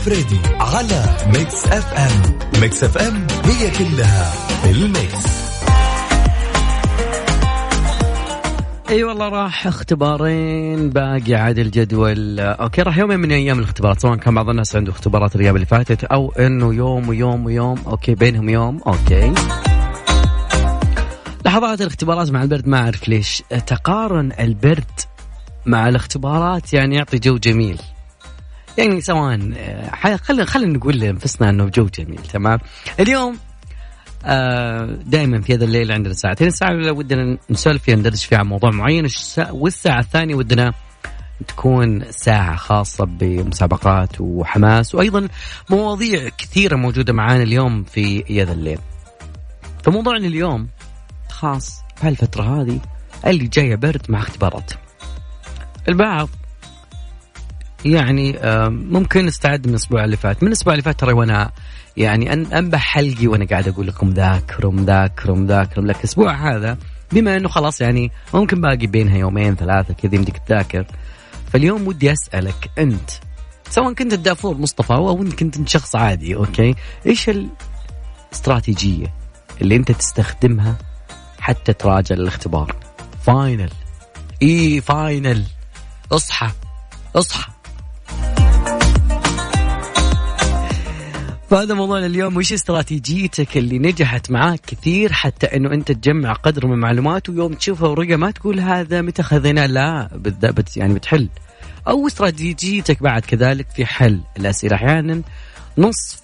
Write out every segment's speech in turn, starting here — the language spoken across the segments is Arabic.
الفريدي على Mix FM. Mix FM هي كلها ال mix. أي أيوة والله راح اختبارين باقي عاد الجدول. okay راح يومين من أيام الاختبارات سواء كان بعض الناس عنده اختبارات الأيام اللي فاتت أو إنه يوم ويوم ويوم. okay بينهم يوم. أوكي. لحظات الاختبارات مع البرد ما أعرف ليش. تقارن البرد مع الاختبارات يعني يعطي جو جميل. يعني سواء خلينا خلينا نقول لأنفسنا إنه جو جميل تمام؟ اليوم آه دائما في هذا الليل عندنا ساعتين الساعة الأولى ودنا نسولف فيها ندردش فيها عن موضوع معين والساعة الثانية ودنا تكون ساعة خاصة بمسابقات وحماس وأيضا مواضيع كثيرة موجودة معانا اليوم في هذا الليل. فموضوعنا اليوم خاص. بهالفترة هذه اللي جاية برد مع اختبارات. البعض يعني ممكن نستعد من الأسبوع اللي فات. من الأسبوع اللي فات ترى وأنا يعني انبح حلقي وأنا قاعد أقول لكم ذاكروا مذاكروا مذاكروا. لك الأسبوع هذا بما إنه خلاص يعني ممكن باقي بينها يومين ثلاثة كذا يمديك تذاكر فاليوم ودي أسألك أنت سواء كنت الدافور مصطفى أو أنت كنت شخص عادي أوكي؟ إيش الاستراتيجية اللي أنت تستخدمها حتى تراجع الاختبار final. إي final. اصحى. اصحى. فهذا موضوعنا اليوم وش استراتيجيتك اللي نجحت معاك كثير حتى إنه أنت تجمع قدر من المعلومات ويوم تشوفها ورقة ما تقول هذا متى خذيناه لا but يعني بتحل. أو استراتيجيتك بعد كذلك في حل الأسئلة. أحيانا نصف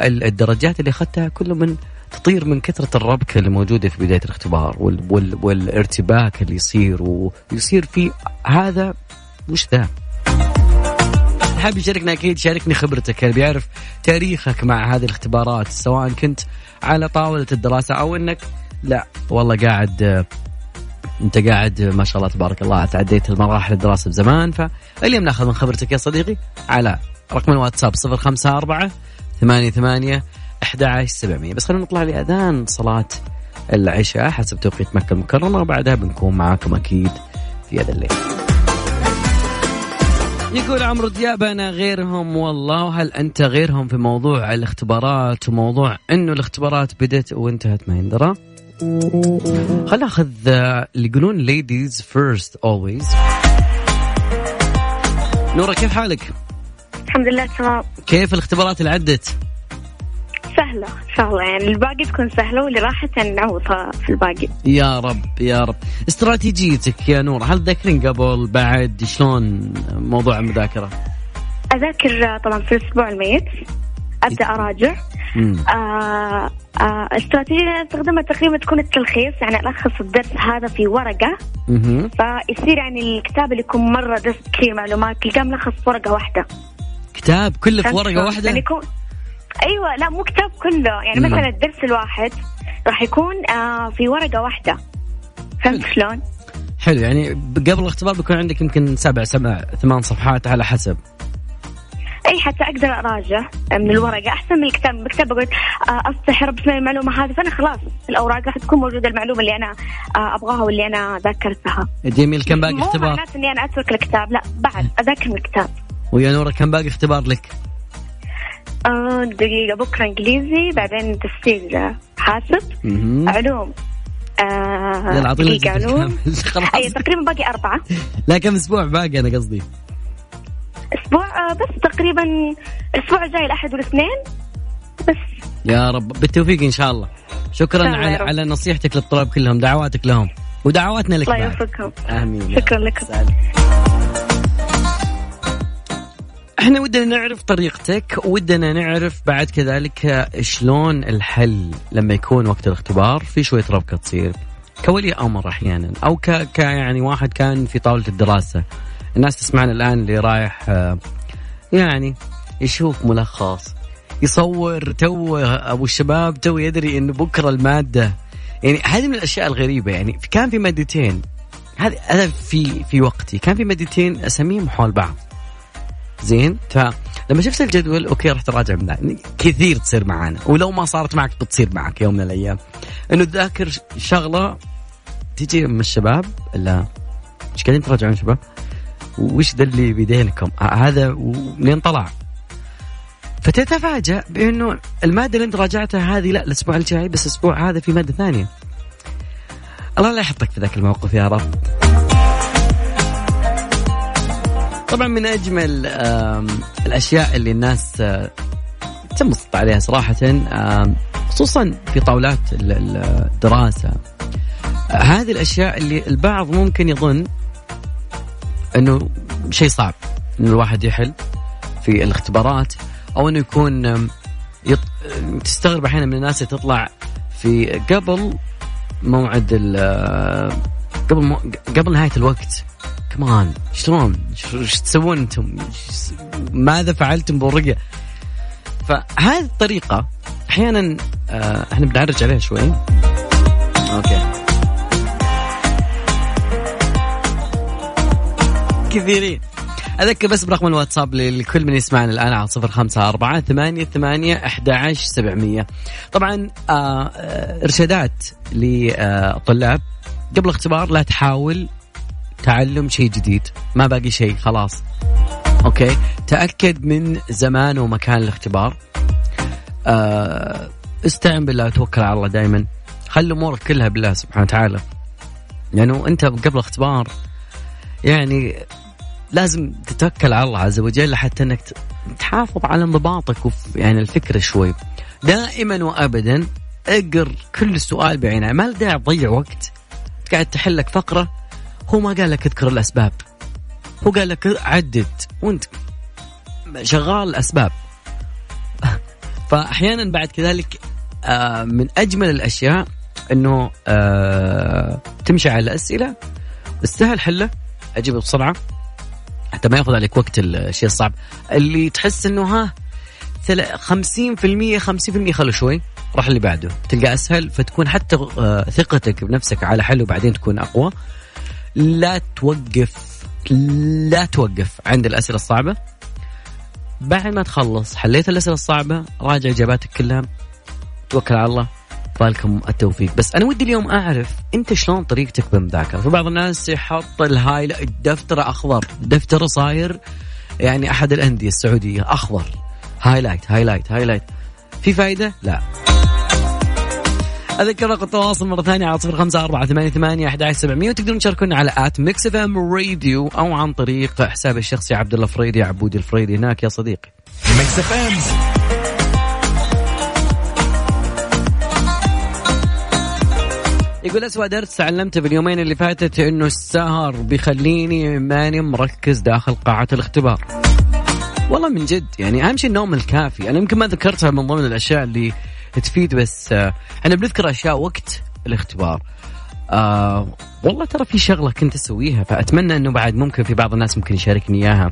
الدرجات اللي أخذتها كله من تطير من كثرة الربكة اللي موجودة في بداية الاختبار وال وال والارتباك اللي يصير ويصير في هذا وش ذا. حاب يشاركنا أكيد شاركني خبرتك. اللي بيعرف تاريخك مع هذه الاختبارات سواء كنت على طاولة الدراسة أو إنك لا. والله قاعد أنت قاعد ما شاء الله تبارك الله تعديت المراحل الدراسة بزمان. فاليوم ناخذ من خبرتك يا صديقي على رقم الواتساب 054 ثمانية ثمانية 11700 بس خلينا نطلع لأذان صلاة العشاء حسب توقيت مكة المكرمة وبعدها بنكون معاكم أكيد في هذا الليل. يقول عمرو دياب أنا غيرهم والله هل أنت غيرهم في موضوع الاختبارات وموضوع إنه الاختبارات بدت وانتهت ما يندرى خلينا ناخذ اللي يقولون ladies first always نورة كيف حالك؟ الحمد لله تمام كيف الاختبارات اللي عدت؟ سهلة إن شاء الله. يعني الباقي تكون سهلة واللي راحت يعني نعوضها في الباقي يا رب يا رب. استراتيجيتك يا نور هل تذكرين قبل بعد شلون موضوع المذاكرة؟ أذاكر طبعا في الأسبوع الميت. أبدأ أراجع. آه آه استراتيجية اللي أستخدمها تقريبا تكون التلخيص. يعني ألخص الدرس هذا في ورقة. مم. فيصير يعني الكتاب اللي يكون مرة درس كثير معلومات تلقاه ملخص في ورقة واحدة. كتاب كله في ورقة واحدة؟ يعني يكون أيوه لا مو كتاب كله. يعني. مثلا الدرس الواحد راح يكون آه في ورقة واحدة. فهمت شلون؟ حلو. يعني قبل الاختبار بيكون عندك يمكن سبع سبع ثمان صفحات على حسب. أي حتى أقدر أراجع من الورقة. أحسن من الكتاب. الكتاب بقول آه استحي رب اسمي المعلومة هذه فأنا خلاص الأوراق راح تكون موجودة المعلومة اللي أنا آه أبغاها واللي أنا ذاكرتها. جميل. كم باقي مو اختبار؟ معناته إني أنا أترك الكتاب لا بعد أذاكر من الكتاب. ويا نورة كم باقي اختبار لك؟ آه دقيقة بكرة إنجليزي بعدين تفسير حاسب. علوم. آه يلا دقيقة علوم. خلاص. أي تقريبا باقي أربعة. لا كم أسبوع باقي أنا قصدي؟ أسبوع آه، بس تقريبا الأسبوع الجاي الأحد والاثنين. بس. يا رب بالتوفيق إن شاء الله. شكرا إن على. على نصيحتك للطلاب كلهم دعواتك لهم. ودعواتنا لك الله. يوفقكم آمين شكرا رب. إحنا ودنا نعرف طريقتك ودنا نعرف بعد كذلك شلون الحل لما يكون وقت الاختبار في شوية ربكة تصير. كولي أمر أحيانا أو ك, ك يعني واحد كان في طاولة الدراسة. الناس تسمعنا الآن اللي رايح يعني يشوف ملخص يصور تو أبو الشباب تو يدري إنه بكرة المادة. يعني هذه من الأشياء الغريبة يعني كان في مادتين. هذا في في وقتي. كان في مادتين اساميهم حول بعض. زين؟ فلما شفت الجدول okay رحت اراجع من كثير تصير معانا. ولو ما صارت معك بتصير معك يوم من الأيام. إنه تذاكر شغلة تجي من الشباب لا إيش قاعدين تراجعون شباب؟ وش ذا اللي بيدينكم؟ هذا منين طلع؟ فتتفاجأ بأنه المادة اللي أنت راجعتها هذه لا الأسبوع الجاي بس الأسبوع هذا في مادة ثانية. الله لا يحطك في ذاك الموقف يا رب. طبعا من أجمل الأشياء اللي الناس آه، تنبسط عليها صراحة خصوصا في طاولات الدراسة. هذه الأشياء اللي البعض ممكن يظن أنه شيء صعب أنه الواحد يحل في الاختبارات أو إنه يكون يط... تستغرب أحيانا من الناس اللي تطلع في قبل موعد ال قبل مو... قبل نهاية الوقت. كمان شلون؟ إيش تسوون أنتم؟ ماذا فعلتم بالرقيه؟ فهذه الطريقة أحيانا آه، إحنا بنعرج عليها شوي أوكي كثيرين أذكر بس برقم الواتساب لكل من يسمعنا الآن على صفر خمسة أربعة ثمانية ثمانية أحد سبعمية طبعا آه, آه، إرشادات لطلاب قبل الاختبار لا تحاول تعلم شيء جديد. ما باقي شيء خلاص. أوكي؟ تأكد من زمان ومكان الاختبار. آه استعن بالله وتوكل على الله دائما خلي أمورك كلها بالله سبحانه وتعالى. لأنه يعني أنت قبل الاختبار يعني لازم تتوكل على الله عز وجل حتى إنك تحافظ على انضباطك يعني الفكرة شوي. دائما وابدا اقر كل سؤال بعينه. ما داعي تضيع وقت. قاعد تحل لك فقرة هو ما قال لك اذكر الأسباب. هو قال لك عدد وانت شغال الأسباب. فأحيانا بعد كذلك آه، من أجمل الأشياء إنه آه، تمشي على الاسئله السهل حلة اجيبه بسرعة. حتى ما ياخذ عليك وقت الشيء الصعب. اللي تحس إنه ها 50% 50% خلوا شوي راح اللي بعده. تلقى أسهل فتكون حتى آه، ثقتك بنفسك على حل وبعدين تكون أقوى. لا توقف لا توقف عند الأسئلة الصعبة. بعد ما تخلص حليت الأسئلة الصعبة راجع إجاباتك كلها. توكل على الله. فالكم التوفيق. بس أنا ودي اليوم أعرف أنت شلون طريقتك بالمذاكرة؟ في بعض الناس يحط الهاي الدفتر أخضر دفتر صاير يعني أحد الأندية السعودية أخضر. highlight highlight highlight في فائده لا. أذكر رقم التواصل مرة ثانية على صفر خمسة أربعة ثمانية ثمانية أحد سبعمية وتقدرون تشاركونا على at Mix FM Radio أو عن طريق حسابي الشخصي عبد الله فريدي عبودي الفريدي. هناك يا صديقي. ميكس إف إم. يقول أسوأ درس تعلمته باليومين اللي فاتت إنه السهر بيخليني ماني مركز داخل قاعة الاختبار. والله من جد يعني أهم شيء النوم الكافي. أنا يمكن ما ذكرتها من ضمن الأشياء اللي تفيد بس آه أنا بنذكر أشياء وقت الاختبار. آه والله ترى في شغلة كنت أسويها فأتمنى أنه بعد ممكن في بعض الناس ممكن يشاركني إياها.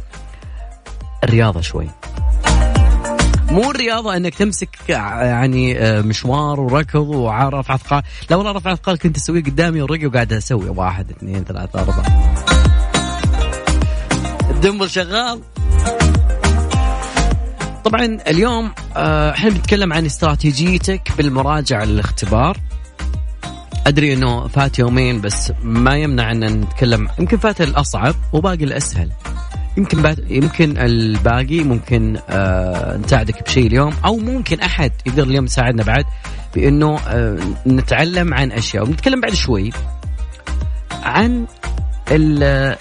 الرياضة شوي. مو الرياضة إنك تمسك يعني آه، مشوار وركض ورفع اثقال لا والله رفع اثقال كنت أسويه قدامي ورقي وقاعد أسوي. واحد اثنين ثلاثة أربعة. الدمبل شغال. طبعا اليوم آه، إحنا بنتكلم عن استراتيجيتك بالمراجعة للاختبار. أدري إنه فات يومين بس ما يمنع إن نتكلم. يمكن فات الأصعب وباقي الأسهل. يمكن بعد يمكن الباقي ممكن آه نساعدك بشيء اليوم. أو ممكن أحد يقدر اليوم يساعدنا بعد بإنه آه نتعلم عن أشياء. ونتكلم بعد شوي عن ال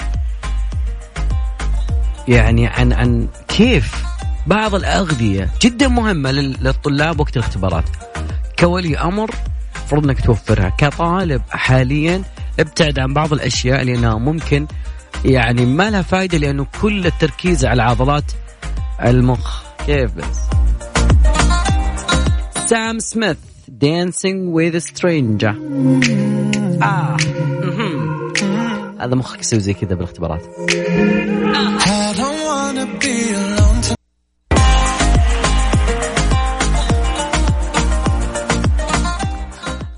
يعني عن عن كيف بعض الأغذية جدا مهمة للطلاب وقت الاختبارات. كولي أمر المفروض إنك توفرها. كطالب حاليا ابتعد عن بعض الأشياء لأنها ممكن يعني ما لها فائده لأنه كل التركيز على عضلات المخ. كيف بس؟ Sam Smith Dancing with Stranger آه. هذا مخك يسوي زي كذا بالاختبارات.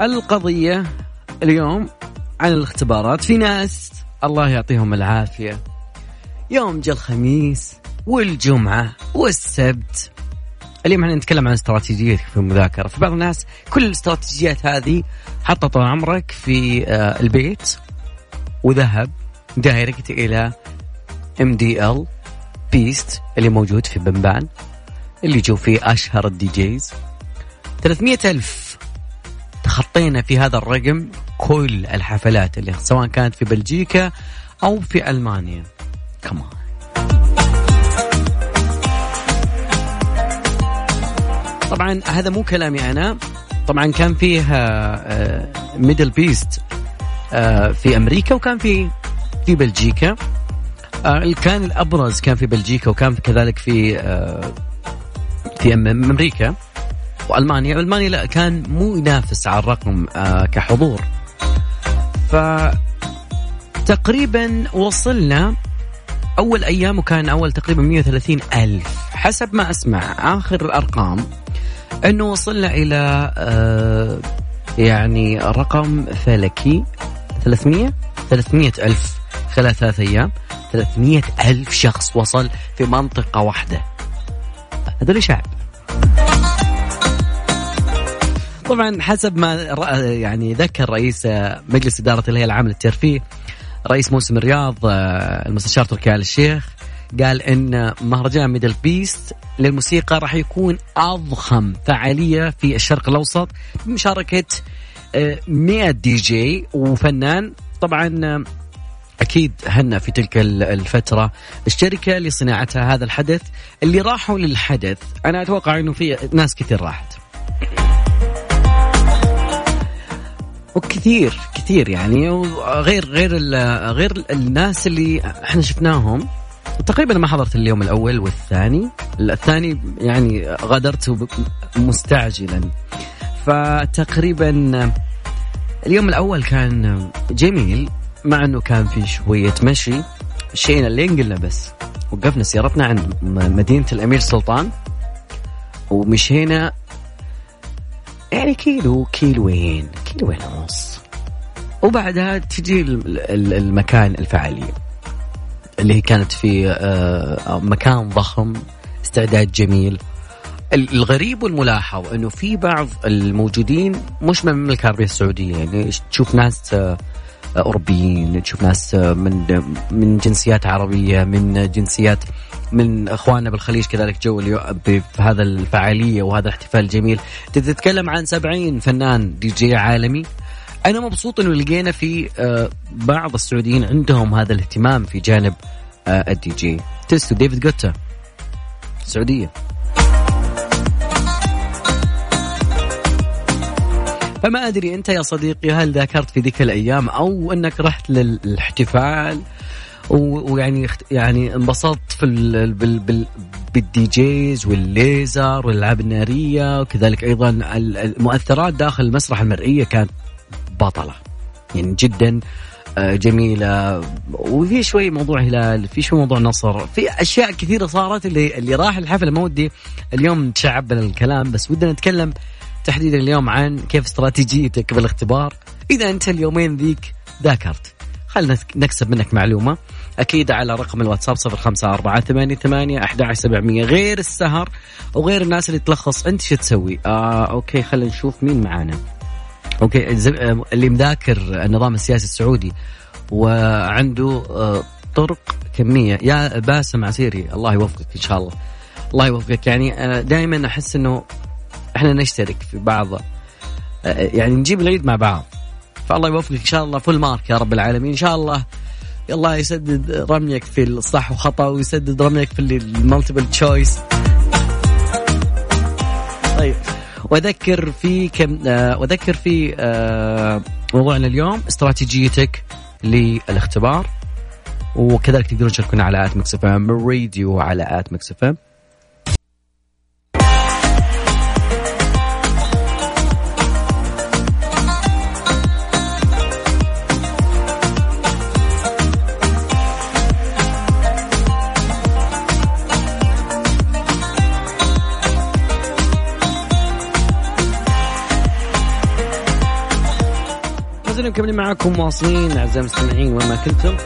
القضية اليوم عن الاختبارات. في ناس الله يعطيهم العافية. يوم جاء الخميس والجمعة والسبت. اليوم إحنا نتكلم عن استراتيجيتك في المذاكرة. في بعض الناس كل الاستراتيجيات هذه حطها طول عمرك في آه، البيت. وذهب direct إلى MDL Beast اللي موجود في بنبان اللي جو فيه أشهر ال DJs 300 ألف تخطينا في هذا الرقم كل الحفلات اللي سواء كانت في بلجيكا أو في ألمانيا. كمان طبعا هذا مو كلامي أنا. طبعا كان فيه MDL Beast في أمريكا وكان في في بلجيكا. آه، كان الأبرز كان في بلجيكا وكان كذلك في آه، في أمريكا. وألمانيا. ألمانيا لا كان مو ينافس على الرقم آه، كحضور. ف تقريبا وصلنا أول أيام وكان أول تقريبا 130 ألف. حسب ما أسمع آخر الأرقام إنه وصلنا إلى آه يعني رقم فلكي. 300 300 ألف خلال ثلاث أيام. 300 ألف شخص وصل في منطقة واحدة. هذول شعب. طبعا حسب ما يعني ذكر رئيس مجلس إدارة الهيئة العامة للترفيه رئيس موسم الرياض آه، المستشار تركي آل الشيخ قال إن مهرجان MDL Beast للموسيقى راح يكون أضخم فعالية في الشرق الأوسط بمشاركة 100 دي جي وفنان. طبعا آه، أكيد هنأ في تلك الفترة الشركة لصناعتها هذا الحدث. اللي راحوا للحدث أنا أتوقع إنه في ناس كثير راحت. وكثير كثير يعني غير غير غير الناس اللي إحنا شفناهم. تقريبا ما حضرت اليوم الأول والثاني. الثاني يعني غادرته مستعجلا. فتقريبا اليوم الأول كان جميل مع إنه كان في شوية مشي. الشيء اللي قلنا بس وقفنا سيارتنا عند مدينة الأمير سلطان. ومشينا يعني كيلو كيلوين كيلوين ونص. وبعدها تجي المكان الفعالية اللي كانت في آه، مكان ضخم استعداد جميل. الغريب والملاحظ إنه في بعض الموجودين مش من المملكة العربية السعودية يعني تشوف ناس آه، أوروبيين. تشوف ناس من من جنسيات عربية من جنسيات من إخواننا بالخليج كذلك جو في هذا الفعالية وهذا الاحتفال الجميل. تتكلم عن 70 فنان دي جي عالمي. أنا مبسوط إنه لقينا في آه، بعض السعوديين عندهم هذا الاهتمام في جانب آه، ال DJ. Tiësto David Guetta السعوديه فما أدري أنت يا صديقي هل ذاكرت في ذيك الأيام أو أنك رحت للاحتفال؟ ويعني يعني انبسطت في بال بال بالدي جيز والليزر والالعاب الناريه وكذلك أيضا المؤثرات داخل المسرح المرئية كانت بطلة يعني جدا آه، جميلة. وفي شوي موضوع هلال في شوي موضوع نصر في أشياء كثيرة صارت اللي اللي راح الحفله ما ودي اليوم نتشعب الكلام بس ودنا نتكلم تحديدا اليوم عن كيف استراتيجيتك بالاختبار. إذا أنت اليومين ذيك ذاكرت. خلنا نكسب منك معلومة. أكيد على رقم الواتساب صفر خمسة أربعة ثمانية ثمانية أحد سبعمية. غير السهر وغير الناس اللي تلخص. أنت شو تسوي؟ آه okay خلينا نشوف مين معانا. okay آه، اللي مذاكر النظام السياسي السعودي وعنده آه طرق كمية. يا باسم عسيري الله يوفقك إن شاء الله. الله يوفقك. يعني أنا دائما أحس إنه إحنا نشترك في بعض آه، يعني نجيب العيد مع بعض. فالله يوفقك. إن شاء الله full mark يا رب العالمين. إن شاء الله الله يسدد رميك في الصح وخطأ ويسدد رميك في ال multiple choice طيب واذكر في كم آه واذكر في آه موضوعنا اليوم استراتيجيتك للاختبار وكذلك تقدرون تشاركونا على at Mix FM Radio على at Mix ام مكملين معاكم مواصلين. أعزائي المستمعين وين ما كنتم.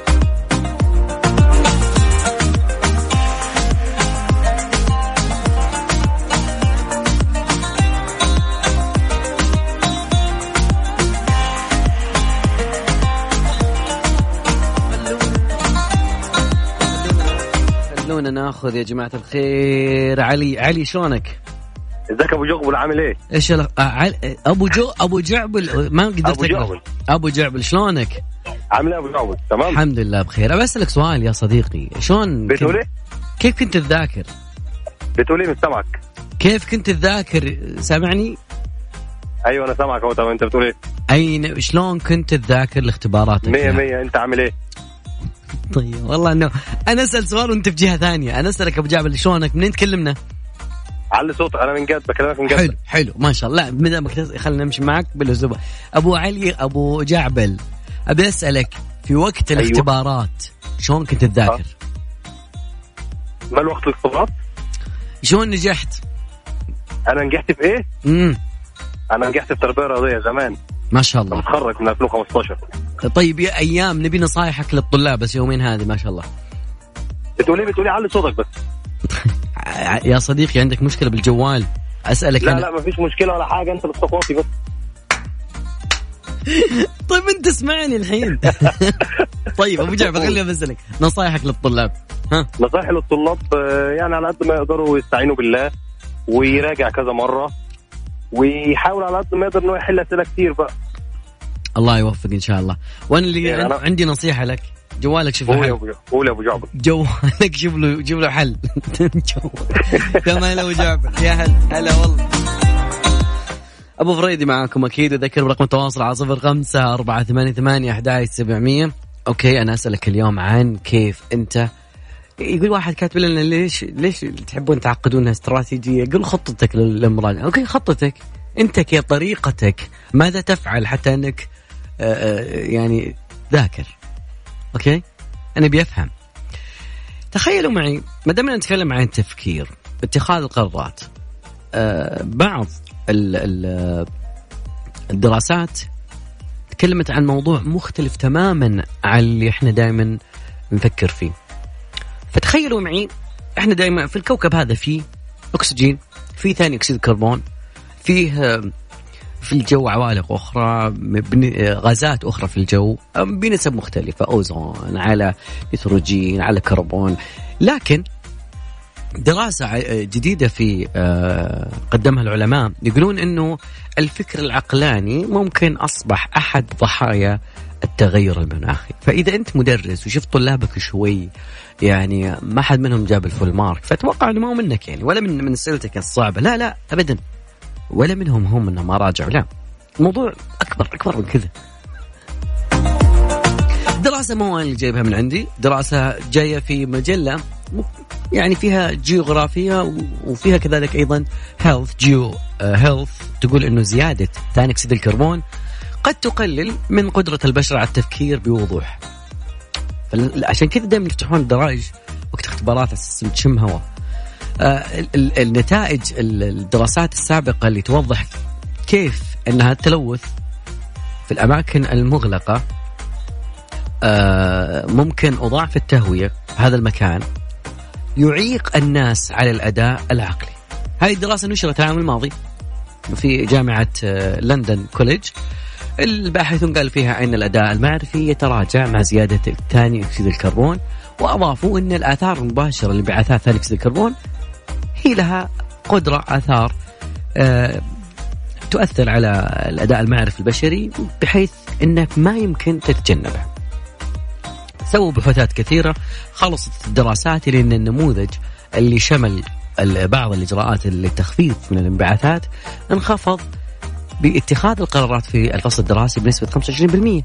خلونا ناخذ يا جماعة الخير. علي علي شلونك؟ ازيك أبو جغبل عامل إيه؟ إيش ال- آه، أبو جو أبو جعبل ما قدرت أقرأ. جعبل. أبو جعبل شلونك؟ عامل إيه أبو جغبل تمام؟ الحمد لله بخير ابى أسألك سؤال يا صديقي شلون بتقول إيه؟ كيف كنت تذاكر؟ بتقول إيه سامعك؟ كيف كنت تذاكر سامعني؟ أيوه أنا سامعك أهو تمام أنت بتقول إيه؟ اين شلون كنت تذاكر لاختباراتك؟ 100 يا- 100 أنت عامل إيه؟ طيب والله إنه أنا أسأل سؤال وأنت في جهة ثانية أنا أسألك أبو جعبل شلونك منين تكلمنا علي صوتك أنا من جد بكلمك من جد حلو حلو ما شاء الله ما دامك خلينا نمشي معك بالاسلوب أبو علي أبو جعبل أبي أسألك في وقت أيوة. الاختبارات شلون كنت تذاكر؟ ما الوقت الاختبارات؟ شلون نجحت؟ أنا نجحت في إيه؟ امم أنا نجحت في تربية رياضية زمان ما شاء الله متخرج من 2015 طيب يا أيام نبي نصايحك للطلاب بس يومين هذه ما شاء الله بتقول إيه بتقول إيه علي صوتك بس يا صديقي عندك مشكلة بالجوال. أسألك لا أنا. لا مفيش مشكلة ولا حاجة أنت بالصوتي بس. طيب أنت اسمعني الحين. طيب أبو جعفر خليني بسالك نصايحك للطلاب. ها؟ نصائحي للطلاب آه، يعني على قد ما يقدروا يستعينوا بالله ويراجع كذا مرة ويحاول على قد ما يقدر إنه يحل أسئلة كتير بقى. الله يوفق إن شاء الله. وأنا اللي يعني عندي نصيحة لك. جوالك شوف له حل يا ابو جعبر جوالك شوف له شوف له حل. كمان ابو جعفر يا هلا. هلا والله. أبو فريدي معاكم أكيد. أذكر برقم التواصل على صفر خمسة أربعة ثمانية ثمانية أحد سبعمية. okay أنا أسألك اليوم عن كيف انت يقول واحد كاتب لنا ليش ليش تحبون تعقدونها استراتيجية؟ قل خطتك للمراجعه، okay خطتك. أنت كي طريقتك ماذا تفعل حتى أنك آه، آه، يعني ذاكر؟ أوكي؟ أنا بيفهم تخيلوا معي ما دامنا نتكلم عن التفكير اتخاذ القرارات آه، بعض ال ال الدراسات تكلمت عن موضوع مختلف تماما عن اللي إحنا دائما نفكر فيه فتخيلوا معي إحنا دائما في الكوكب هذا فيه أكسجين فيه ثاني أكسيد الكربون فيه آه، في الجو عوالق آه، غازات أخرى في الجو بنسب مختلفة أوزون على نيتروجين على كربون. لكن دراسة جديدة في آه، قدمها العلماء يقولون إنه الفكر العقلاني ممكن أصبح أحد ضحايا التغير المناخي، فإذا أنت مدرس وشفت طلابك شوي يعني ما حد منهم جاب ال full mark، فأتوقع إنه ما هو منك يعني ولا من من اسئلتك الصعبة، لا لا ابدا. ولا منهم هم إنهم ما راجعوا. لا الموضوع أكبر أكبر من كذا. دراسة مو أنا اللي جايبها من عندي دراسة جاية في مجلة م- يعني فيها geography وفيها كذلك أيضا health GeoHealth تقول أنه زيادة ثاني أكسيد الكربون قد تقلل من قدرة البشر على التفكير بوضوح. عشان كذا دائما يفتحون الدرائج وقت اختبارات تشم هواء النتائج ال- الدراسات السابقة اللي توضح كيف أنها التلوث في الأماكن المغلقة آه، ممكن وضعف التهوية هذا المكان يعيق الناس على الأداء العقلي. هذه الدراسة نشرت العام الماضي في جامعة آه، لندن كوليج الباحثون قال فيها أن الأداء المعرفي يتراجع مع زيادة ثاني أكسيد الكربون وأضافوا أن الآثار المباشرة لانبعاثات ثاني أكسيد الكربون هي لها قدرة آثار آه، تؤثر على الأداء المعرفي البشري بحيث أنك ما يمكن تتجنبه. سووا بحوثات كثيرة خلصت الدراسات إلى أن النموذج اللي شمل بعض الإجراءات للتخفيف من الانبعاثات انخفض باتخاذ القرارات في الفصل الدراسي بنسبة 25%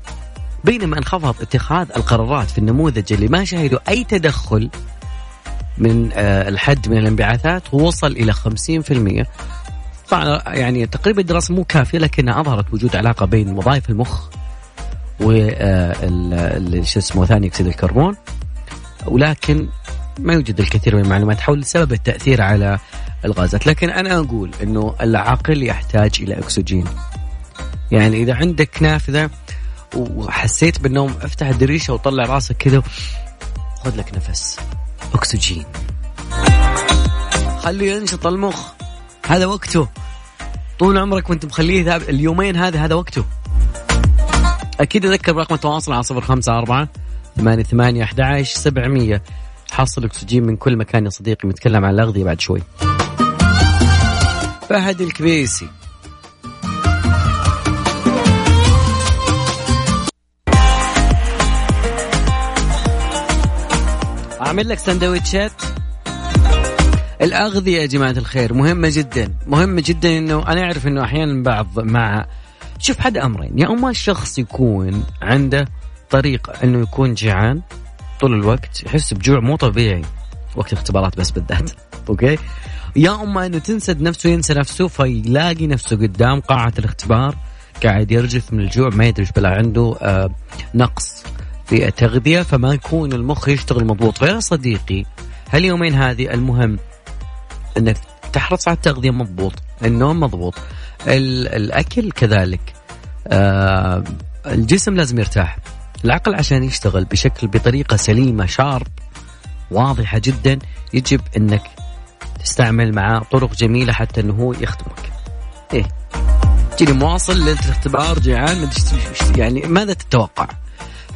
بينما انخفض اتخاذ القرارات في النموذج اللي ما شهدوا أي تدخل من آه، الحد من الانبعاثات ووصل إلى 50% طبعا يعني تقريبا الدراسة مو كافية لكنها أظهرت وجود علاقة بين وظائف المخ وال شو اسمه ثاني أكسيد الكربون. ولكن ما يوجد الكثير من المعلومات حول سبب التأثير على الغازات. لكن أنا أقول إنه العقل يحتاج إلى أكسجين. يعني إذا عندك نافذة وحسيت بالنوم افتح الدريشة وطلع راسك كذا خذ لك نفس. أكسجين. خليه ينشط المخ. هذا وقته. طول عمرك وانت مخليه ذا- اليومين هذا هذا وقته. أكيد أذكر برقم التواصل على صفر خمسة أربعة ثمانية ثمانية أحد سبعمية. حاصل أكسجين من كل مكان يا صديقي. بنتكلم عن الأغذية بعد شوي. فهد الكبيسي. أعمل لك سندويتشات. الأغذية يا جماعة الخير مهمة جدا مهمة جدا إنه أنا أعرف إنه أحيانا بعض مع شوف حد أمرين يا أما الشخص يكون عنده طريقة إنه يكون جيعان طول الوقت يحس بجوع مو طبيعي وقت الاختبارات بس بالذات أوكي؟ يا أما إنه تنسد نفسه ينسى نفسه فيلاقي نفسه قدام قاعة الاختبار قاعد يرجف من الجوع ما يدري بلا عنده آه نقص. في التغذيه فما يكون المخ يشتغل مضبوط. فيا صديقي هاليومين هذه المهم إنك تحرص على التغذية مضبوط النوم مضبوط الأكل كذلك. آه الجسم لازم يرتاح. العقل عشان يشتغل بشكل بطريقة سليمة شارب واضحة جدا يجب إنك تستعمل معاه طرق جميلة حتى إنه هو يخدمك. إيه. تجيني مواصل للاختبار جيعان يعني ماذا تتوقع؟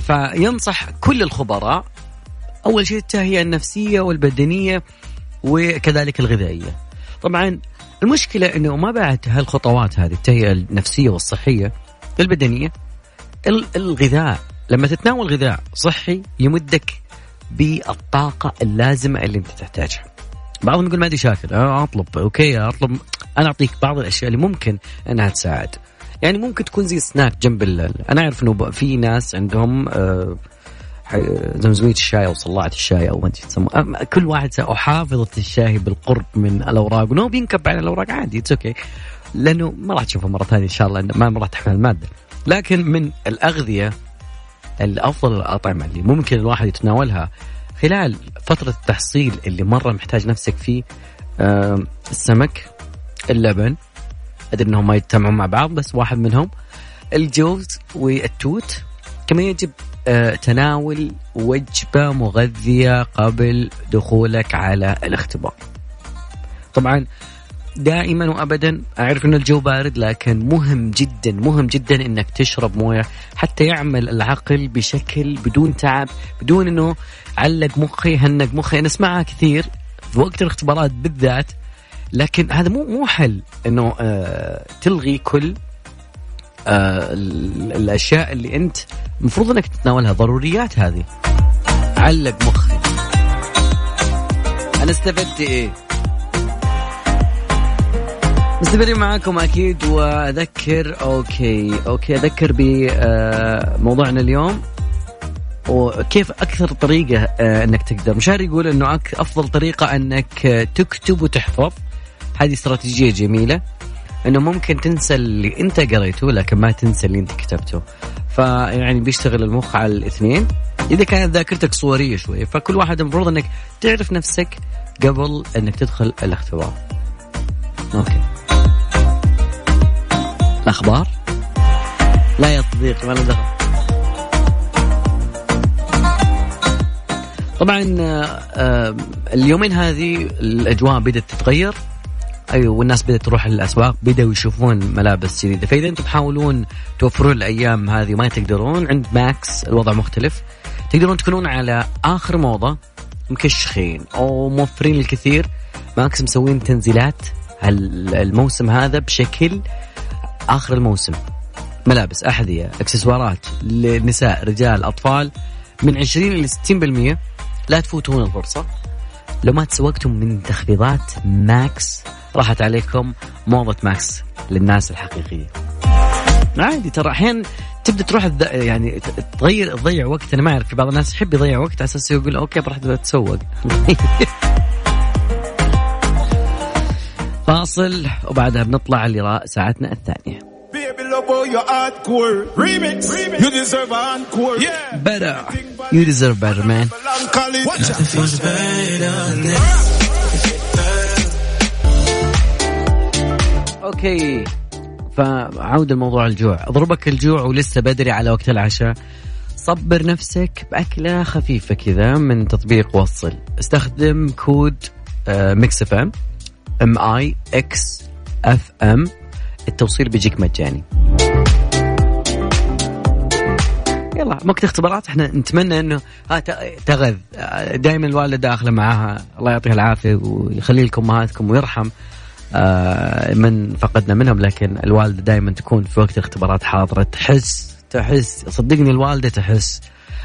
فينصح كل الخبراء. أول شيء التهيئة النفسية والبدنية وكذلك الغذائية. طبعا المشكلة إنه ما بعد هالخطوات هذه التهيئة النفسية والصحية البدنية الغذاء لما تتناول غذاء صحي يمدك بالطاقة اللازمة اللي أنت تحتاجها. بعضهم يقول ما عندي مشاكل أطلب okay أطلب أنا أعطيك بعض الأشياء اللي ممكن أنها تساعد. يعني ممكن تكون زي سناك جنب أنا أعرف إنه في ناس عندهم آه زمزمية الشاي أو دلاعة الشاي أو ما أدري كل واحد حافظة الشاي بالقرب من الأوراق ونو بينكب على الأوراق عادي it's okay لأنه ما راح تشوفه مرة ثانية إن شاء الله ما راح تحمل المادة. لكن من الأغذية الأفضل الأطعمة اللي ممكن الواحد يتناولها خلال فترة التحصيل اللي مرة محتاج نفسك فيه السمك اللبن أدري إنهم ما يجتمعون مع بعض بس واحد منهم الجوز والتوت. كمان يجب آه، تناول وجبة مغذية قبل دخولك على الاختبار. طبعا دائما وابدا أعرف ان الجو بارد لكن مهم جدا مهم جدا إنك تشرب موية حتى يعمل العقل بشكل بدون تعب بدون إنه علق مخي هنق مخي. أنا أسمعها كثير في وقت الاختبارات بالذات لكن هذا مو مو حل إنه آه تلغي كل آه الأشياء اللي أنت المفروض إنك تتناولها ضروريات هذه. علق مخي. أنا استفدت إيه؟ مستمرين معاكم أكيد وأذكر okay okay أذكر بموضوعنا اليوم. وكيف أكثر طريقة آه، إنك تقدر. مشاري يقول إنه أفضل طريقة إنك تكتب وتحفظ. هذه استراتيجية جميلة إنه ممكن تنسى اللي أنت قريته لكن ما تنسى اللي أنت كتبته. فيعني بيشتغل المخ على الاثنين. إذا كانت ذاكرتك صورية شوي فكل واحد المفروض إنك تعرف نفسك قبل إنك تدخل الاختبار. أوكي. الأخبار؟ لا يا صديقي ما له دخل. طبعا آه، آه، اليومين هذه الأجواء بدأت تتغير. أيوه والناس بدأت تروح للأسواق بدأوا يشوفون ملابس جديده فإذا أنتم تحاولون توفرون الأيام هذه ما تقدرون عند ماكس الوضع مختلف. تقدرون تكونون على آخر موضة مكشخين أو موفرين الكثير ماكس مسوين تنزيلات الموسم هذا بشكل آخر الموسم. ملابس أحذية إكسسوارات للنساء رجال أطفال من 20 إلى 60% لا تفوتون الفرصة. لو ما تسوقتم من تخفيضات ماكس راحت عليكم موضة ماكس للناس الحقيقية. عادي ترى أحيانا تبدأ تروح يعني تغير تضيع وقت. أنا ما أعرف في بعض الناس يحب يضيع وقت على أساس يقول okay بروح أتسوق. فاصل وبعدها بنطلع وراء ساعتنا الثانية. Better. You deserve better man. Okay. فعود الموضوع الجوع. أضربك الجوع ولسه بدري على وقت العشاء. صبر نفسك بأكلة خفيفة كذا من تطبيق وصل. استخدم كود Mix FM. M I X F M. التوصيل بيجيك مجاني. يلا وقت اختبارات؟ إحنا نتمنى إنه ها تغذ. دائما الوالده داخله معاها. الله يعطيها العافية ويخلي لكم أمهاتكم ويرحم. آه، من فقدنا منهم لكن الوالده دائما تكون في وقت الاختبارات حاضرة تحس تحس صدقني الوالدة تحس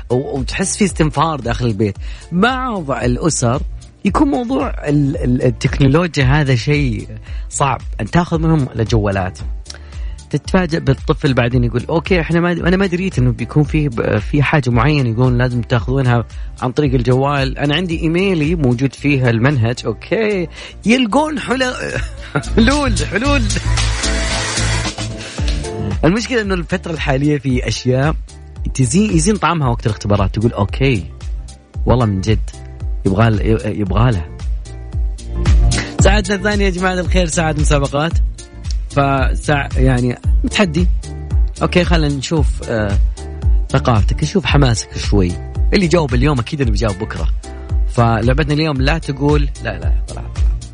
وتحس في استنفار داخل البيت. بعض الأسر يكون موضوع ال- ال- التكنولوجيا هذا شيء صعب أن تأخذ منهم الجوالات تتفاجئ بالطفل بعدين يقول okay إحنا ما أنا ما دريت إنه بيكون في في حاجة معينة يقول لازم تأخذونها عن طريق الجوال. أنا عندي إيميلي موجود فيها المنهج okay. يلقون حلول حلول حلول. المشكلة إنه الفترة الحالية في أشياء تزين يزين طعمها وقت الاختبارات. تقول okay والله من جد يبغى يبغى لها ساعتنا الثانية يا جماعة الخير ساعه مسابقات. فساع يعني تحدي okay خلينا نشوف آه ثقافتك. نشوف حماسك شوي. اللي جاوب اليوم أكيد اللي بيجاوب بكرة. فلعبتنا اليوم لا تقول لا لا طلع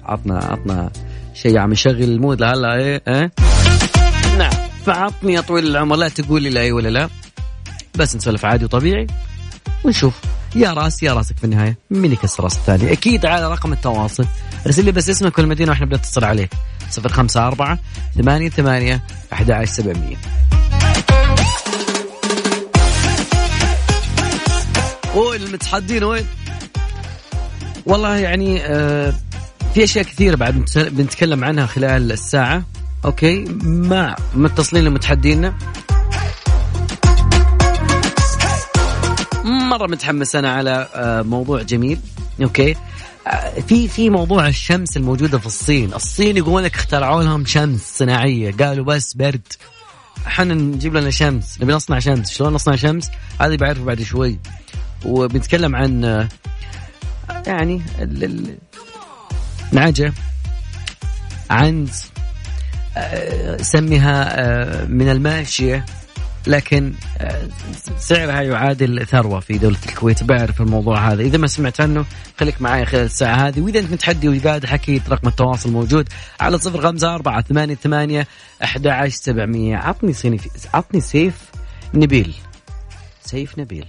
عطنا عطنا شيء عم يشغل المود لا لا إيه إيه. نعم. فعطني يا طويل العمر. لا تقول لي لا اي ولا لا. بس نسولف عادي وطبيعي. ونشوف. يا راس يا راسك في النهاية. مين يكسر راس الثاني. أكيد على رقم التواصل. ارسل لي بس اسمك والمدينة وإحنا بنتصل عليك. 054 ثمانية ثمانية 11700 وين المتحدين وين؟ والله يعني آه في أشياء كثيرة بعد بنت- بنتكلم عنها خلال الساعة. Okay مع متصلين لمتحدينا. مرة متحمس أنا على آه، موضوع جميل. Okay في في موضوع الشمس الموجودة في الصين، الصين يقول لك اخترعوا لهم شمس صناعية، قالوا بس برد. إحنا نجيب لنا شمس، نبي نصنع شمس، شلون نصنع شمس؟ هذه بعرفه بعد شوي. وبنتكلم عن يعني نعجة عنز آه، سميها آه، من الماشية. لكن آه، سعرها يعادل ثروة في دولة الكويت. بعرف الموضوع هذا. إذا ما سمعت عنه خليك معي خلال الساعة هذه. وإذا أنت متحدي وقاعد حكي رقم التواصل موجود على صفر خمسة أربعة ثمانية ثمانية أحد عشر سبعمية. عطني صيني عطني سيف نبيل. سيف نبيل.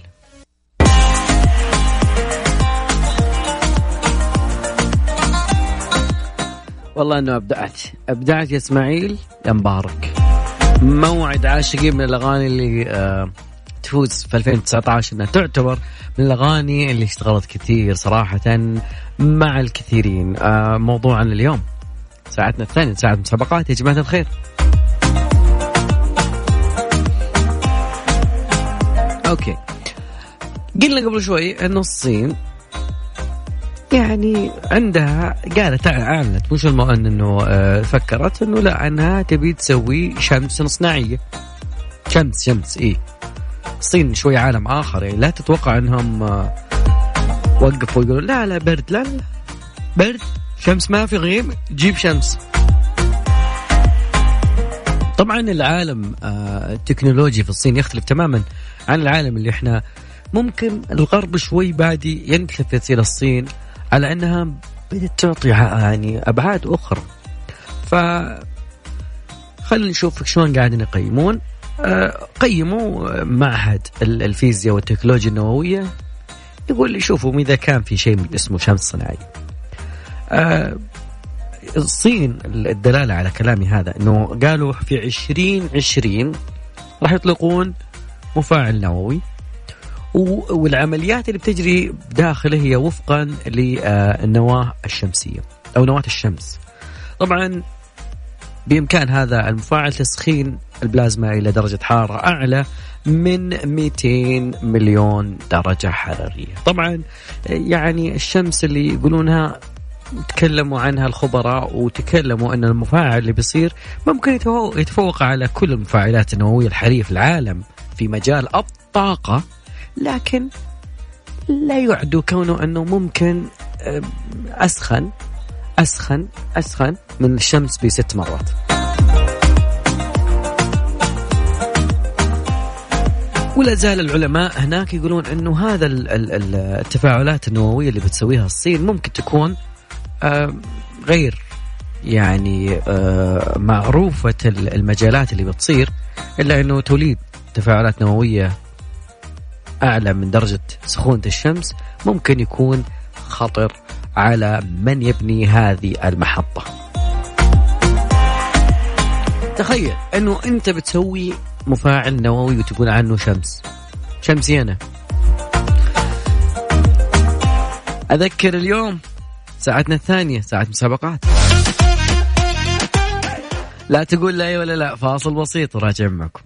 والله إنه أبدعت. أبدعت يا إسماعيل. يا مبارك. موعد عاشقين من الأغاني اللي آه تفوز في 2019 إنها تعتبر من الأغاني اللي اشتغلت كثير صراحة مع الكثيرين. آه موضوعنا اليوم ساعتنا الثانية ساعة مسابقات يا جماعة الخير. أوكي. قلنا قبل شوي إنه الصين يعني عندها قالت أعلنت مش المو ان إنه آه، فكرت إنه لا انها تبي تسوي شمس صناعية. شمس شمس اي الصين شوي عالم آخر يعني لا تتوقع إنهم آه، وقفوا يقولوا لا لا برد لا لا. برد شمس ما في غيم جيب شمس. طبعا العالم آه، التكنولوجي في الصين يختلف تماما عن العالم اللي إحنا. ممكن الغرب شوي بعد ينكفت إلى الصين. على إنها بدات تعطي يعني أبعاد أخرى. ف خلينا نشوف شلون قاعدين يقيمون. آه، قيموا معهد ال- الفيزياء والتكنولوجيا النووية. يقول شوفوا إذا كان في شيء اسمه شمس صناعي آه، الصين الدلالة على كلامي هذا إنه قالوا في 2020 راح يطلقون مفاعل نووي. والعمليات اللي بتجري داخله هي وفقا للنواة الشمسية أو نواة الشمس. طبعا بإمكان هذا المفاعل تسخين البلازما إلى درجة حرارة أعلى من 200 مليون درجة حرارية. طبعا يعني الشمس اللي يقولونها تكلموا عنها الخبراء وتكلموا أن المفاعل اللي بيصير ممكن يتفوق, على كل المفاعلات النووية الحاليه في العالم في مجال الطاقة لكن لا يعد كونه أنه ممكن أسخن أسخن أسخن من الشمس بست مرات. ولا زال العلماء هناك يقولون إنه هذا ال- ال- ال- التفاعلات النووية اللي بتسويها الصين ممكن تكون غير يعني آه، معروفة ال- المجالات اللي بتصير إلا إنه توليد تفاعلات نووية أعلى من درجة سخونة الشمس ممكن يكون خطر على من يبني هذه المحطة. تخيل أنه أنت بتسوي مفاعل نووي وتقول عنه شمس. شمسي أنا أذكر اليوم ساعتنا الثانية ساعة مسابقات. لا تقول لا ولا لا فاصل بسيط وراجع معكم.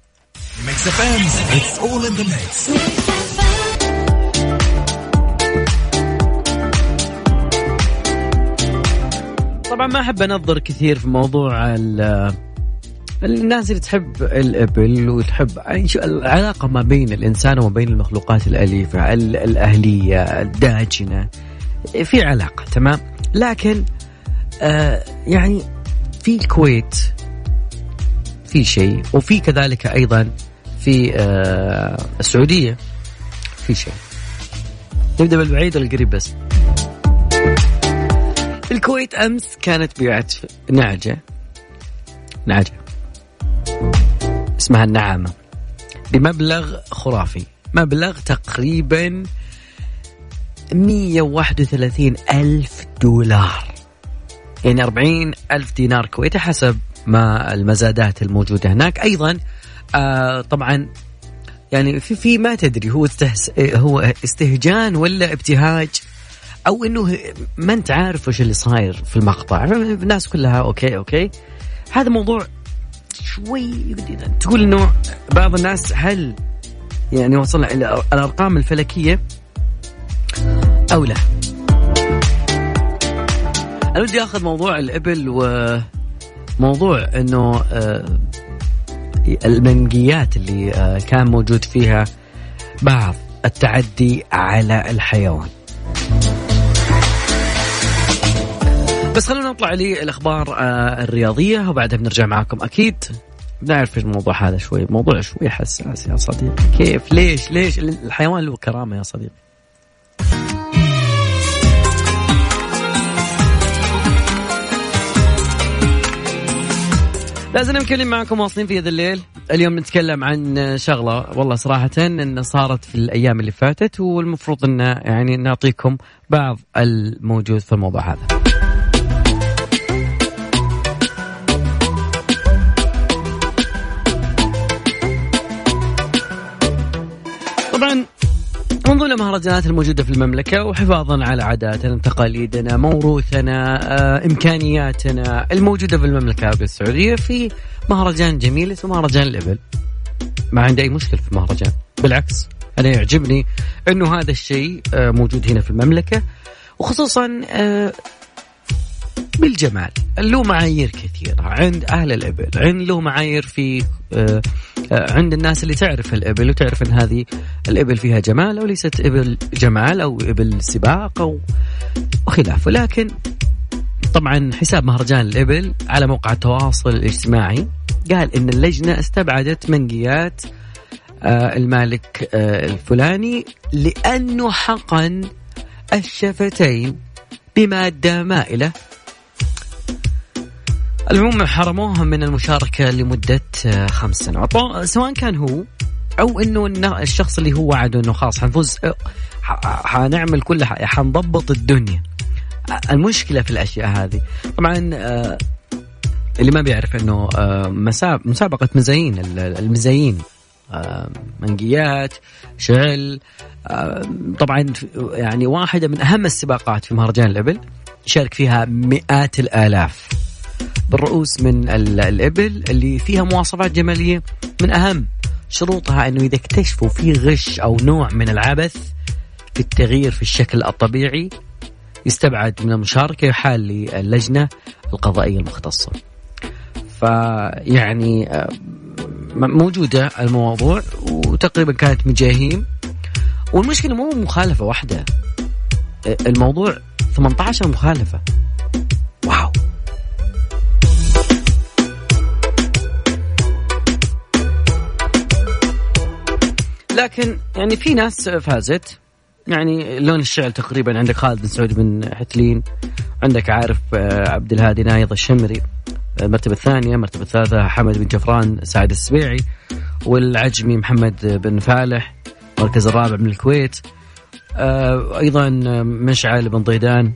FM It's all in the طبعا ما أحب أنظر كثير في موضوع ال- الناس اللي تحب الأبل وتحب العلاقة ما بين الإنسان وما بين المخلوقات الأليفة ال- الأهلية الداجنة في علاقة تمام؟ لكن آه يعني في الكويت في شيء وفي كذلك أيضا في آه السعودية في شيء. نبدأ بالبعيد ولا القريب بس. الكويت أمس كانت بيعت نعجة. نعجة. اسمها النعامة. بمبلغ خرافي. مبلغ تقريبا 131 ألف دولار. يعني 40 ألف دينار كويتي حسب ما المزادات الموجودة هناك. أيضا آه طبعا يعني في في ما تدري هو هو استهجان ولا ابتهاج؟ أو إنه ما أنت عارف وش اللي صاير في المقطع. الناس كلها okay okay. هذا موضوع شوي تقول إنه بعض الناس هل يعني وصلنا إلى الأرقام الفلكية أو لا؟ أنا ودي أخذ موضوع الإبل وموضوع إنه آه، المنقيات اللي آه، كان موجود فيها بعض التعدي على الحيوان. بس خلونا نطلع للأخبار آه، الرياضية وبعدها بنرجع معاكم أكيد. بنعرف الموضوع هذا شوي. موضوع شوي حساس يا صديقي. كيف؟ ليش؟ ليش؟ الحيوان له كرامة يا صديقي. لازم نتكلم معكم واصلين في هذا الليل. اليوم نتكلم عن شغلة والله صراحة إن صارت في الأيام اللي فاتت والمفروض إن يعني نعطيكم بعض الموجود في الموضوع هذا. من ضمن المهرجانات الموجودة في المملكة وحفاظا على عاداتنا تقاليدنا موروثنا آه، إمكانياتنا الموجودة في المملكة العربية السعودية في مهرجان جميل اسمه مهرجان الإبل ما عندي أي مشكلة في المهرجان. بالعكس أنا يعجبني أنه هذا الشيء آه، موجود هنا في المملكة وخصوصا آه، بالجمال. له معايير كثيرة. عند أهل الإبل. عند له معايير في آه، آه، عند الناس اللي تعرف الإبل وتعرف أن هذه الإبل فيها جمال أو ليست إبل جمال أو إبل سباق أو وخلافه لكن طبعا حساب مهرجان الإبل على موقع التواصل الاجتماعي قال إن اللجنة استبعدت منقيات آه، المالك الفلاني لأنه حقن الشفتين بمادة مائلة العموم حرموه من المشاركة لمدة آه، خمس سنوات. طبعاً سواء كان هو أو أنه الشخص اللي هو وعده أنه خلاص حنفوز آه، حنعمل كل حاجة حنضبط الدنيا. آه، المشكلة في الأشياء هذه. طبعا آه، اللي ما بيعرف أنه آه، مساب- مسابقة مزايين ال- المزايين آه، منقيات شعل آه، طبعا يعني واحدة من أهم السباقات في مهرجان الإبل يشارك فيها مئات الآلاف. بالرؤوس من ال- الإبل اللي فيها مواصفات جمالية من أهم شروطها أنه إذا اكتشفوا في غش أو نوع من العبث في التغيير في الشكل الطبيعي يستبعد من المشاركة يحال للجنة القضائية المختصة. فيعني آه، موجودة الموضوع وتقريبا كانت مجاهيم. والمشكلة مو مخالفة واحدة. آه، الموضوع 18 مخالفة. لكن يعني في ناس فازت. يعني لون الشعل تقريبا عندك خالد بن سعود بن حتلين عندك عارف آه، عبد الهادي نايض الشمري آه، المرتبة الثانية المرتبة الثالثة حمد بن جفران سعد السبيعي والعجمي محمد بن فالح المركز الرابع من الكويت آه، أيضا مشعل بن ضيدان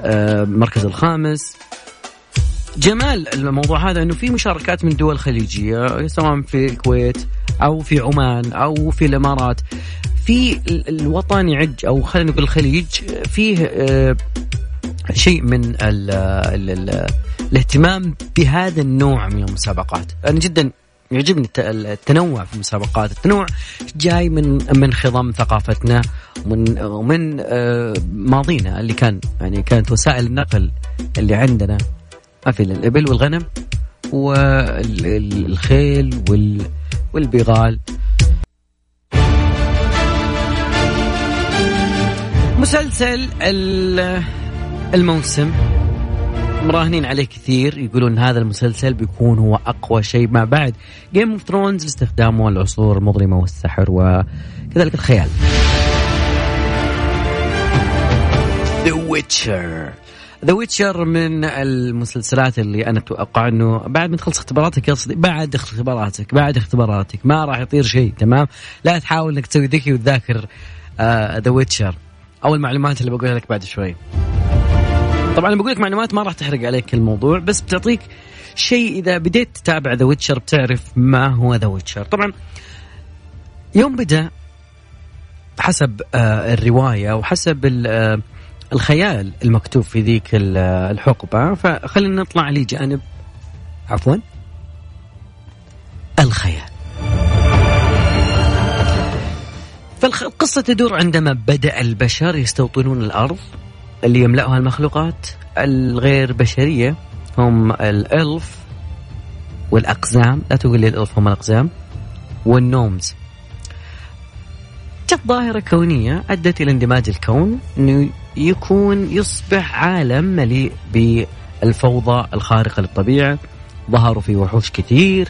آه، المركز الخامس جمال الموضوع هذا إنه في مشاركات من دول خليجية سواء في الكويت أو في عمان أو في الإمارات. في الوطن يعج أو خلينا نقول الخليج فيه آه، شيء من ال ال ال الاهتمام بهذا النوع من المسابقات. أنا جدا يعجبني التنوع في المسابقات. التنوع جاي من من خضم ثقافتنا ومن ومن آه، ماضينا اللي كان يعني كانت وسائل النقل اللي عندنا. ما في الإبل والغنم والخيل والبغال. مسلسل الموسم. مراهنين عليه كثير يقولون هذا المسلسل بيكون هو أقوى شيء ما بعد Game of Thrones لاستخدامه العصور المظلمة والسحر وكذلك الخيال. The Witcher The Witcher من المسلسلات اللي أنا أتوقع إنه بعد ما تخلص اختباراتك قصدي بعد اختباراتك بعد اختباراتك ما راح يطير شيء تمام؟ لا تحاول إنك تسوي ذكي وتذاكر The آه Witcher أو المعلومات اللي بقولها لك بعد شوي. طبعا بقول لك معلومات ما راح تحرق عليك الموضوع بس بتعطيك شيء إذا بديت تتابع The Witcher بتعرف ما هو The Witcher طبعا يوم بدأ حسب آه الرواية وحسب آه الخيال المكتوب في ذيك الحقبة. فخلينا نطلع لجانب عفوا. الخيال. فالقصة تدور عندما بدأ البشر يستوطنون الأرض اللي يملأها المخلوقات الغير بشرية. هم الألف والأقزام. لا تقول لي الألف هم الأقزام. والنومز. جت ظاهرة كونية أدت إلى اندماج الكون. أنه يكون يصبح عالم مليء بالفوضى الخارقة للطبيعة ظهروا فيه وحوش كثير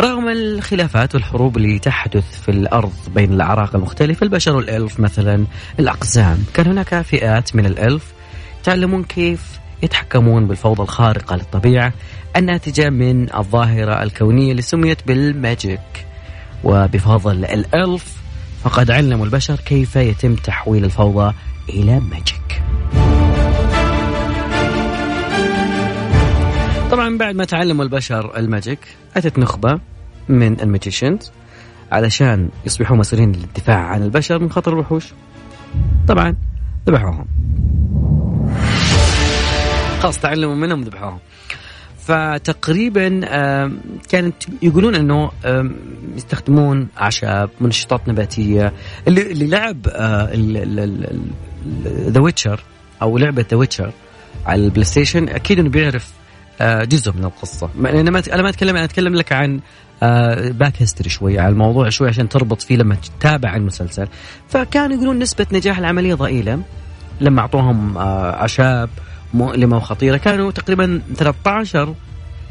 رغم الخلافات والحروب اللي تحدث في الأرض بين الأعراق المختلفة البشر والألف مثلا الأقزام. كان هناك فئات من الألف يتعلمون كيف يتحكمون بالفوضى الخارقة للطبيعة الناتجة من الظاهرة الكونية اللي سميت بال magic. وبفضل ال Elf فقد علموا البشر كيف يتم تحويل الفوضى إلى magic. طبعا بعد ما تعلموا البشر ال magic أتت نخبة من ال magicians علشان يصبحوا مسؤولين للدفاع عن البشر من خطر الوحوش. طبعا ذبحوهم. خلاص تعلموا منهم ذبحوهم. فتقريبا كانت يقولون إنه يستخدمون أعشاب منشطات نباتية. اللي, اللي لعب The Witcher أو لعبة The Witcher على البلاي ستيشن أكيد إنه بيعرف آه، جزء من القصة. أنا ما أنا ما اتكلم أنا أتكلم لك عن back آه، history شوي على الموضوع شوي عشان تربط فيه لما تتابع المسلسل. فكانوا يقولون نسبة نجاح العملية ضئيلة. لما أعطوهم آه، أعشاب مؤلمة وخطيرة كانوا تقريبا 13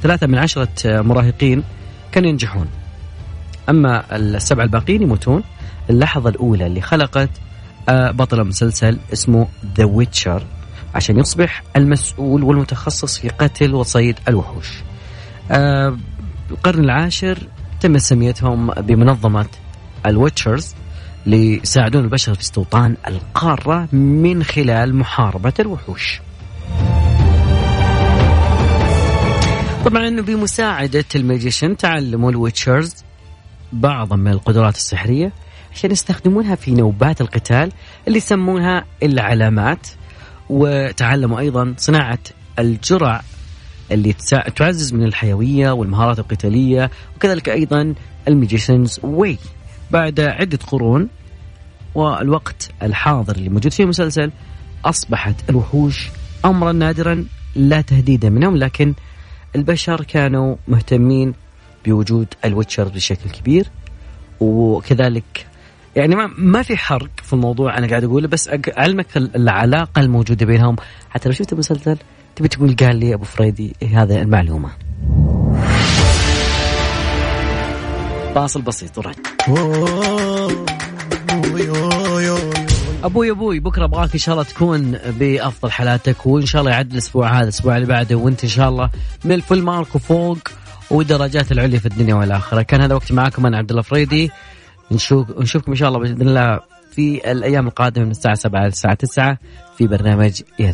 ثلاثة من عشرة مراهقين كانوا ينجحون. أما السبعة الباقيين يموتون. اللحظة الأولى اللي خلقت بطل المسلسل اسمه ذا ويتشر عشان يصبح المسؤول والمتخصص في قتل وصيد الوحوش. آه القرن العاشر تم تسميتهم بمنظمة ال Witchers ليساعدون البشر في استوطان القارة من خلال محاربة الوحوش. طبعا بمساعدة ال magician تعلموا ال Witchers بعضا من القدرات السحرية عشان يستخدمونها في نوبات القتال اللي يسمونها العلامات. وتعلموا أيضا صناعة الجرع اللي تعزز من الحيوية والمهارات القتالية وكذلك أيضا ال magicians واي بعد عدة قرون والوقت الحاضر اللي موجود فيه المسلسل أصبحت الوحوش أمرا نادرا لا تهديدا منهم لكن البشر كانوا مهتمين بوجود ال Witcher بشكل كبير وكذلك يعني ما ما في حرق في الموضوع أنا قاعد أقوله بس أعلمك العلاقة الموجودة بينهم. حتى لو شفت المسلسل تبي تقول قال لي أبو فريدي هذه المعلومة. فاصل بسيط ورد. أبوي أبوي بكرة أبغاك إن شاء الله تكون بأفضل حالاتك وإن شاء الله يعد الأسبوع هذا الأسبوع اللي بعده وإنت إن شاء الله من الفل مارك وفوق والدرجات العليا في الدنيا والآخرة. كان هذا وقتي معاكم أنا عبد الله فريدي. نشوف نشوفكم إن شاء الله بإذن الله في الأيام القادمة من الساعة 7 للساعة 9 في برنامج يا